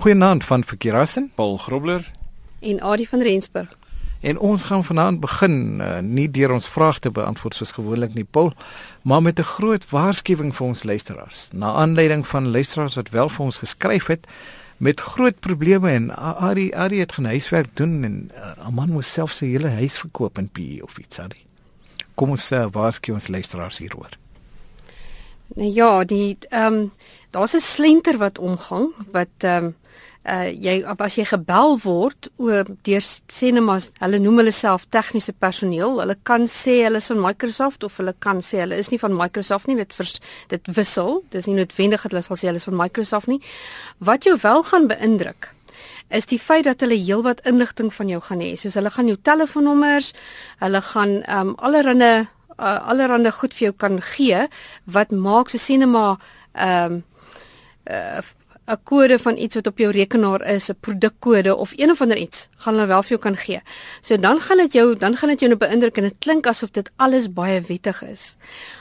Goeienaand van Verkeerassen, Paul Grobler en Adie van Rensburg. En ons gaan vanaand begin uh, nie deur ons vrae te beantwoord soos gewoonlik nie, Paul, maar met 'n groot waarskuwing vir ons luisteraars. Na aanleiding van luisteraars wat wel vir ons geskryf het met groot probleme en Adie Adie het gaan huiswerk doen en uh, 'n man moes self sy hele huis verkoop in PE of iets Adie. Kom ons uh, waarsku ons luisteraars hieroor. Nou ja, die ehm um, daar's 'n slenter wat omgang wat ehm um, uh jy as jy gebel word oor deur sinemas, hulle noem hulle self tegniese personeel. Hulle kan sê hulle is van Microsoft of hulle kan sê hulle is nie van Microsoft nie. Dit vers, dit wissel. Dis nie noodwendig dat hulle sal sê hulle is van Microsoft nie. Wat jou wel gaan beïndruk is die feit dat hulle heelwat inligting van jou gaan hê. Soos hulle gaan jou telefoonnommers, hulle gaan ehm um, allerhande uh, allerhande goed vir jou kan gee wat maak so sinema ehm uh, 'n kode van iets wat op jou rekenaar is, 'n produkkode of een of ander iets, gaan hulle wel vir jou kan gee. So dan gaan dit jou dan gaan dit jou nou beïndruk en dit klink asof dit alles baie wettig is.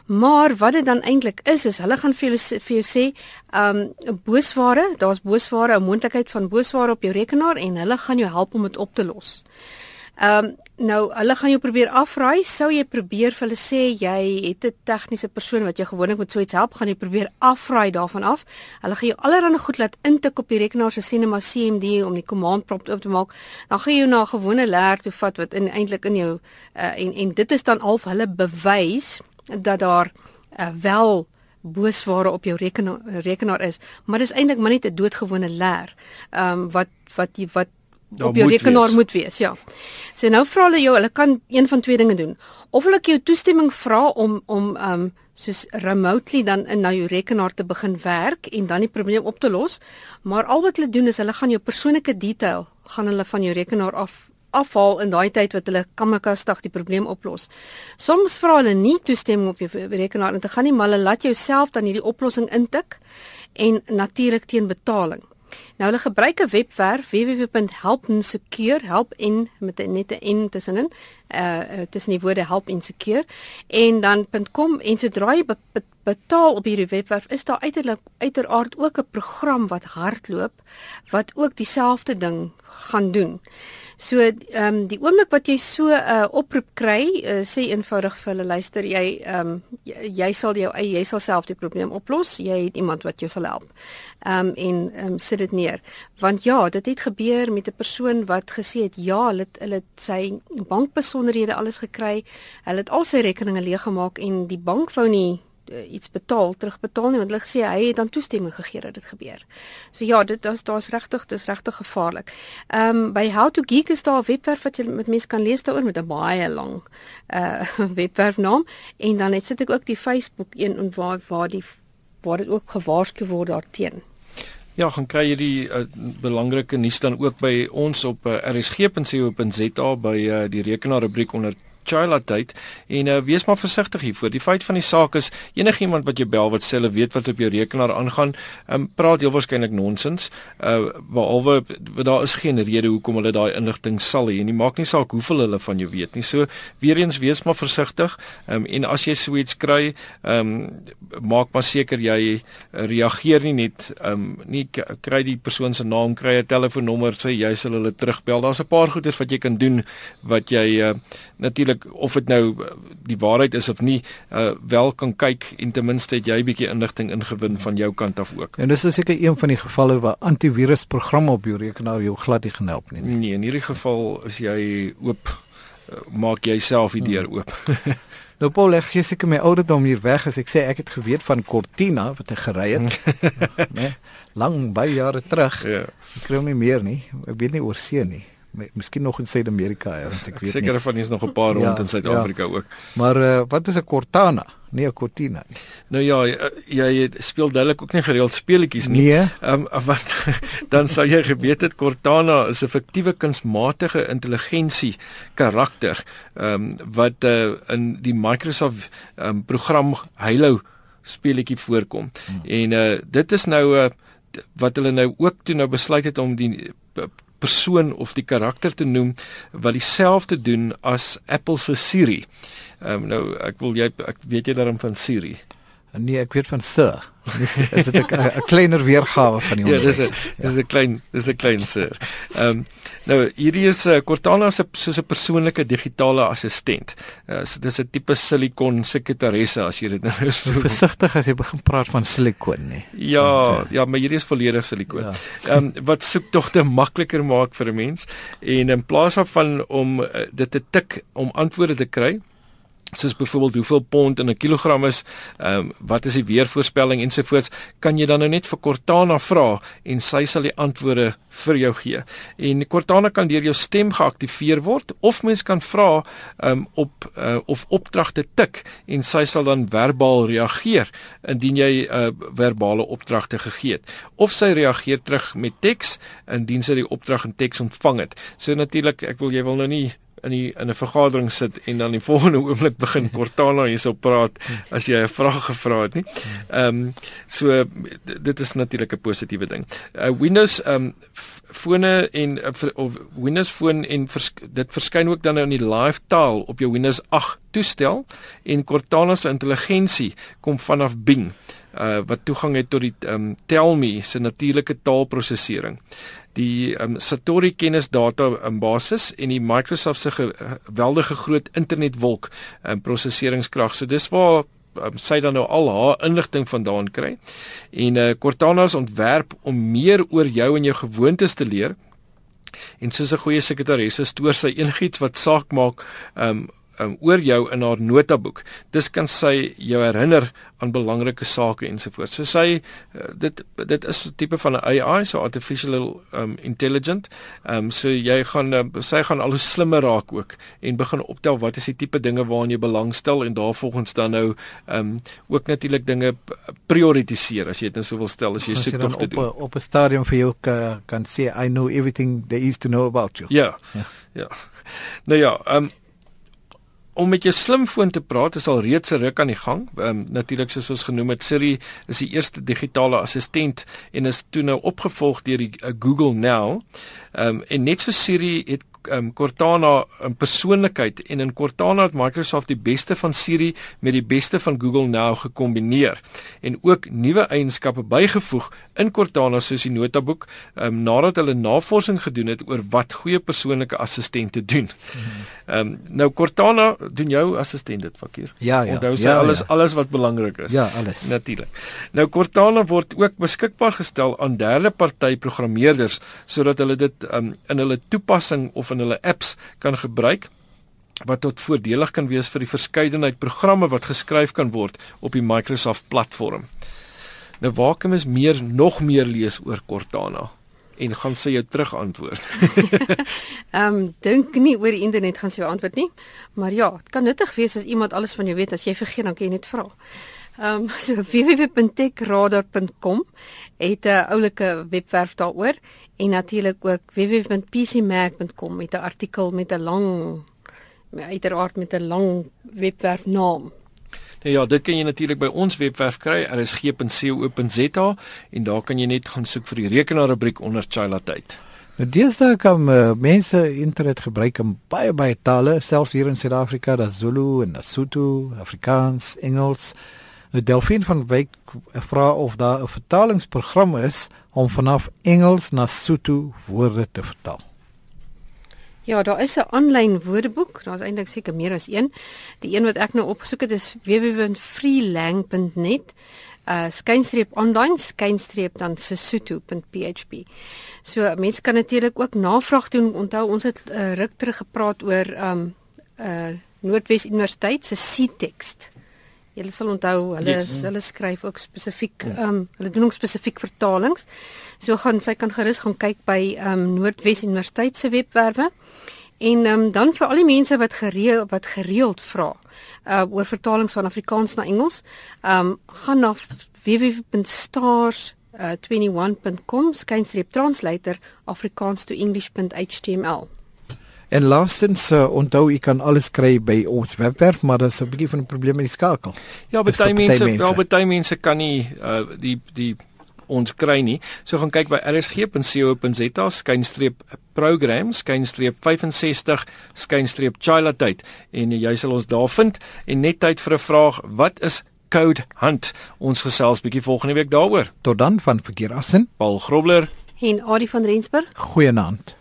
Maar wat dit dan eintlik is is hulle gaan vir jou vir jou sê, um boosware, daar's boosware, 'n moontlikheid van boosware op jou rekenaar en hulle gaan jou help om dit op te los. Ehm um, nou hulle gaan jou probeer afraai. Sou jy probeer vir hulle sê jy het 'n tegniese persoon wat jou gewoonlik met so iets help, gaan jy probeer afraai daarvan af. Hulle gaan jou allerlei goed laat intik op die rekenaar se Cinema CMD om die command prompt oop te maak. Dan gaan jy jou na 'n gewone leer toe vat wat in eintlik in jou uh, en en dit is dan al hulle bewys dat daar uh, wel boosware op jou rekenaar rekenaar is, maar dis eintlik maar net 'n doodgewone leer. Ehm um, wat wat die wat Daar op jou moet rekenaar wees. moet wees, ja. So nou vra hulle jou, hulle kan een van twee dinge doen. Of hulle jou toestemming vra om om um soos remotely dan in na jou rekenaar te begin werk en dan die probleem op te los, maar al wat hulle doen is hulle gaan jou persoonlike detail gaan hulle van jou rekenaar af afhaal in daai tyd wat hulle kamerakastig die probleem oplos. Soms vra hulle nie toestemming op jou rekenaar en dit gaan nie maar hulle laat jou self dan hierdie oplossing intik en natuurlik teen betaling. Nou hulle gebruik 'n webwerf www.helpinsecure help en met 'n nette n tussenin uh tussen die woorde help insecure en dan .com en sodra jy betaal op hierdie webwerf is daar uiterlik uiteraard ook 'n program wat hardloop wat ook dieselfde ding gaan doen. So ehm um, die oomblik wat jy so 'n uh, oproep kry, uh, sê eenvoudig vir hulle luister, jy ehm um, jy, jy sal jou eie jy sal self die probleem oplos. Jy het iemand wat jou sal help. Ehm um, en ehm um, sit dit neer. Want ja, dit het gebeur met 'n persoon wat gesê het ja, hulle het, hulle het sy bankbesonderhede alles gekry. Hulle het al sy rekeninge leeggemaak en die bank wou nie iets betaal terugbetaal nie want hulle gesê hy het dan toestemming gegee dat dit gebeur. So ja, dit daar's daar's regtig dis regtig gevaarlik. Ehm um, by How to Geek is daar 'n webwerf wat jy met mense kan lees daaroor met 'n baie lang uh webwerfnaam en dan het sit ek ook die Facebook een waar waar die waar dit ook gewaarsku word daarteen. Ja, gaan kry jy die uh, belangrike nuus dan ook by ons op uh, rsg.co.za by uh, die rekenaarrubriek onder Chila tyd en uh, wees maar versigtig hiervoor. Die feit van die saak is enigiemand wat jou bel wat sê hulle weet wat op jou rekenaar aangaan, um, praat heel waarskynlik nonsens. Uh behalwe daar is geen rede hoekom hulle daai inligting sal hê dit maak nie saak hoeveel hulle van jou weet nie. So weer eens wees maar versigtig. Um, en as jy so iets kry, um, maak maar seker jy reageer nie net um, nie kry die persoon se naam, kry 'n telefoonnommer, sê jy sal hulle terugbel. Daar's 'n paar goeders wat jy kan doen wat jy uh, natuurlik of dit nou uh, die waarheid is of nie, uh, wel kan kyk en ten minste het jy 'n bietjie inligting ingewin van jou kant af ook. En dis is seker een van die gevalle waar antivirusprogramme op jou rekenaar jou glad nie gehelp nie. Nee, in hierdie geval is jy oop uh, maak jy self die deur oop. Nou Paul, ek gee seker my ouderdom hier weg as ek sê ek het geweet van Cortina wat ek gery het. né? Lang baie jare terug. ja. Ek kry hom nie meer nie. Ek weet nie oor see nie. Miskien nog in Suid-Amerika eers, ek weet Seker nie. van is nog 'n paar Ja, rond in Suid-Afrika ook. Maar uh, wat is 'n Cortana? Nee, 'n Cortina. nie. Nou ja, jy, jy speel duidelik ook nie gereeld speletjies nie. Nee. Ehm um, wat dan sou jy geweet het Cortana is 'n fiktiewe kunsmatige intelligensie karakter ehm um, wat uh, in die Microsoft ehm um, program Halo speletjie voorkom. Hmm. En uh dit is nou uh wat hulle nou ook toe nou besluit het om die persoon of die karakter te noem wat dieselfde doen as Apple se Siri. Ehm um, nou ek wil jy ek weet jy daarom van Siri. Nee, ek weet van Sir. Dis is dit 'n kleiner weergawe van die onderwys. Ja, dis 'n dis 'n klein dis 'n klein sir. Ehm um, nou hierdie is 'n uh, Cortana se soos 'n persoonlike digitale assistent. Uh, so, dis 'n tipe silikon sekretaresse as jy dit nou so versigtig as jy begin praat van silikon nê. Ja, Want, ja, maar hierdie is volledig silikon. Ja. Ehm ja. um, wat soek tog te makliker maak vir 'n mens en in plaas daarvan om uh, dit te tik om antwoorde te kry soos byvoorbeeld hoeveel pond in 'n kilogram is, ehm um, wat is die weervoorspelling ensovoorts, kan jy dan nou net vir Cortana vra en sy sal die antwoorde vir jou gee. En Cortana kan deur jou stem geaktiveer word of mens kan vra ehm um, op uh, of opdragte tik en sy sal dan verbaal reageer indien jy 'n uh, verbale opdragte gegee het. Of sy reageer terug met teks indien sy die opdrag in teks ontvang het. So natuurlik, ek wil jy wil nou nie in die in 'n vergadering sit en dan die volgende oomblik begin Cortana hierso praat as jy 'n vraag gevra het nie. Ehm um, so dit is natuurlik 'n positiewe ding. Uh, Windows ehm um, fone en uh, of Windows foon en vers, dit verskyn ook dan nou in die live taal op jou Windows 8 toestel en Cortana se intelligensie kom vanaf Bing uh, wat toegang het tot die um, Tellme se natuurlike taalprosesering die um, Satori kennisdata in basis en die Microsoft se geweldige groot internetwolk um, prosesseringskrag. So dis waar um, sy dan nou al haar inligting vandaan kry. En uh, Cortana se ontwerp om meer oor jou en jou gewoontes te leer. En soos 'n goeie sekretaresse stoor sy enigiets wat saak maak um, um, oor jou in haar notaboek. Dis kan sy jou herinner aan belangrike sake ensovoorts. So sy uh, dit dit is 'n tipe van 'n AI, so artificial um, intelligent. Ehm um, so jy gaan uh, sy gaan al hoe slimmer raak ook en begin optel wat is die tipe dinge waaraan jy belangstel en daarvolgens dan nou ehm um, ook natuurlik dinge prioritiseer as jy dit nou sou wil stel as jy soek tog te doen. Op op 'n stadium vir jou kan, kan sê I know everything there is to know about you. Ja. Ja. ja. Nou ja, ehm um, om met jou slimfoon te praat is al reeds 'n ruk aan die gang. Ehm um, natuurlik soos ons genoem het, Siri is die eerste digitale assistent en is toe nou opgevolg deur die uh, Google Now. Ehm um, en net so Siri het um, Cortana 'n persoonlikheid en in Cortana het Microsoft die beste van Siri met die beste van Google Now gekombineer en ook nuwe eienskappe bygevoeg in Cortana soos die notaboek um, nadat hulle navorsing gedoen het oor wat goeie persoonlike assistente doen. Ehm um, nou Cortana doen jou assistent dit fakir. Ja ja. Onthou sy ja, alles ja. alles wat belangrik is. Ja, alles. Natuurlik. Nou Cortana word ook beskikbaar gestel aan derde party programmeerders sodat hulle dit um, in hulle toepassing of in hulle apps kan gebruik wat tot voordelig kan wees vir die verskeidenheid programme wat geskryf kan word op die Microsoft platform. Nou waar kan mens meer nog meer lees oor Cortana? En gaan sy jou terug antwoord. Ehm um, dink nie oor die internet gaan sy jou antwoord nie. Maar ja, dit kan nuttig wees as iemand alles van jou weet as jy vergeet dan kan jy net vra. Ehm um, so www.techradar.com het 'n oulike webwerf daaroor en natuurlik ook www.pcmag.com met 'n artikel met 'n lang uiteraard met 'n lang webwerf naam. Nou ja, dit kan jy natuurlik by ons webwerf kry, rsg.co.za en daar kan jy net gaan soek vir die rekenaarrubriek onder Chila tyd. Nou deesdae kan uh, mense internet gebruik in baie baie tale, selfs hier in Suid-Afrika, da Zulu en Sotho, Afrikaans, Engels. Nou Delphine van Wyk vra of daar 'n vertalingsprogram is om vanaf Engels na Sotho woorde te vertaal. Ja, daar is 'n aanlyn woordeboek. Daar's eintlik seker meer as een. Die een wat ek nou opgesoek het is www.freelang.net. Uh skynstreep online skynstreep dan sesotho.php. So mense kan natuurlik ook navraag doen. Onthou ons het uh, ruk terug gepraat oor um uh Noordwes Universiteit se C-text. Julle sal onthou hulle yes. hulle skryf ook spesifiek ja. ehm um, hulle doen ook spesifiek vertalings. So gaan sy kan gerus gaan kyk by ehm um, Noordwes Universiteit se webwerwe. En um, dan vir al die mense wat gereeld wat gereeld vra uh oor vertalings van Afrikaans na Engels, um, gaan na www.stars21.com uh, skynstreep translator Afrikaans to English.html. En laastens uh, onthou u kan alles kry by ons webwerf, maar daar's 'n bietjie van 'n probleem met die skakel. Ja, baie mense, wel baie mense kan nie uh die die ons kry nie. So gaan kyk by rsg.co.za skynstreep program skynstreep 65 skynstreep chila tyd en jy sal ons daar vind en net tyd vir 'n vraag, wat is Code Hunt. Ons gesels bietjie volgende week daaroor. Tot dan van Verkeer Assen. Paul Grobler En Adie van Rensburg. Goeienaand.